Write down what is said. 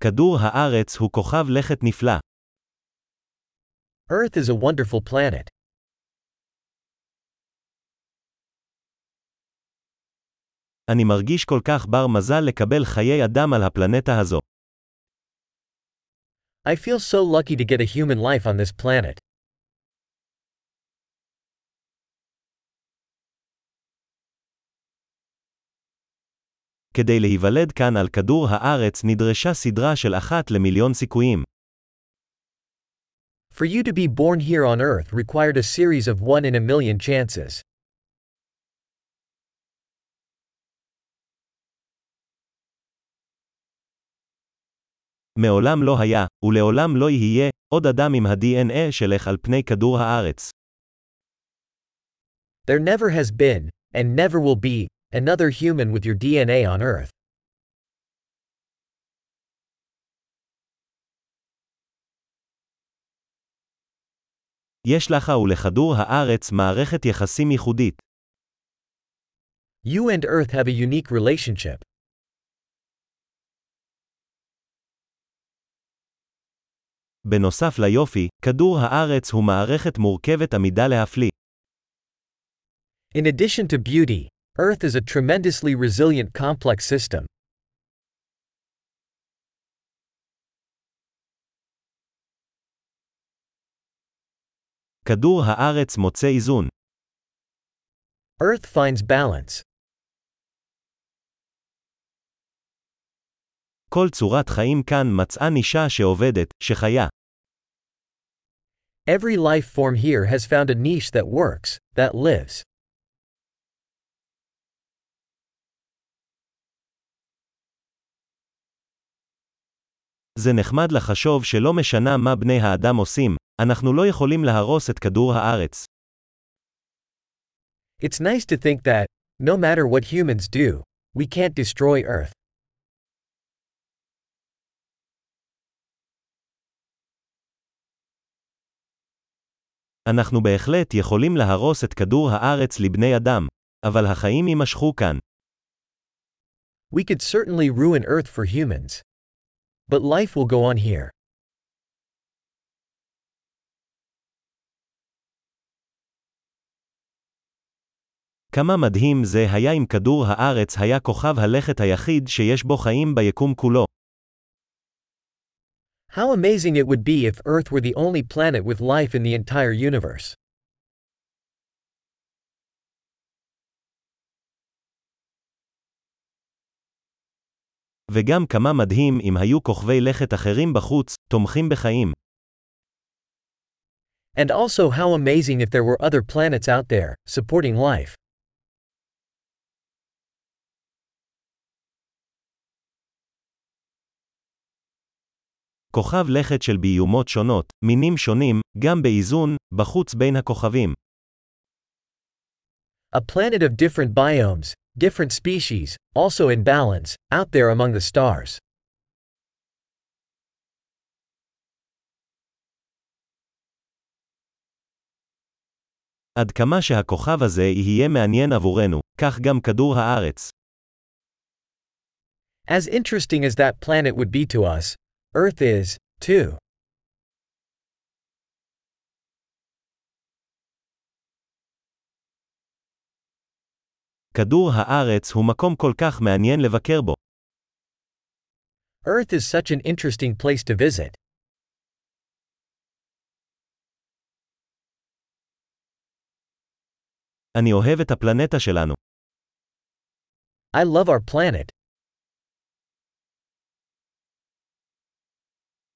כדור הארץ הוא כוכב לכת נפלא. Earth is a wonderful planet. אני מרגיש כל כך בר מזל לקבל חיי אדם על הפלנטה הזו. I feel so lucky to get a human life on this planet. כדי להיוולד כאן על כדור הארץ נדרשה סדרה של אחת למיליון סיכויים. For you to be born here on Earth required a series of one in a million chances. מעולם לא היה, ולעולם לא יהיה, עוד אדם עם ה-DNA שלך על פני כדור הארץ. There never has been, and never will be, another human with your DNA on Earth. יש לך ולכדור הארץ מערכת יחסים ייחודית. You and Earth have a unique relationship. בנוסף ליופי, כדור הארץ הוא מערכת מורכבת עמידה להפליא. In addition to beauty, Earth is a tremendously resilient complex system. כדור הארץ מוצא איזון. Earth finds balance. כל צורת חיים כאן מצאה נישה שעובדת, שחיה. Every life form here has found a niche that works, that lives. זה נחמד לחשוב שלא משנה מה בני האדם עושים, אנחנו לא יכולים להרוס את כדור הארץ. It's nice to think that, no matter what humans do, we can't destroy Earth. אנחנו בהחלט יכולים להרוס את כדור הארץ לבני אדם, אבל החיים יימשכו כאן. We could certainly ruin Earth for humans. But life will go on here. כמה מדהים זה היה אם כדור הארץ היה כוכב הלכת היחיד שיש בו חיים ביקום כולו. How amazing it would be if Earth were the only planet with life in the entire universe. וגם כמה מדהים אם היו כוכבי לכת אחרים בחוץ, תומכים בחיים. And also how amazing if there were other planets out there, supporting life. כוכב לכת של ביומות שונות, מינים שונים, גם באיזון, בחוץ בין הכוכבים. A planet of different biomes, different species, also in balance, out there among the stars. עד כמה שהכוכב הזה יהיה מעניין עבורנו, כך גם כדור הארץ. As interesting as that planet would be to us, Earth is, too. כדור הארץ הוא מקום כל כך מעניין לבקר בו. Earth is such an interesting place to visit. אני אוהב את הפלנטה שלנו. I love our planet.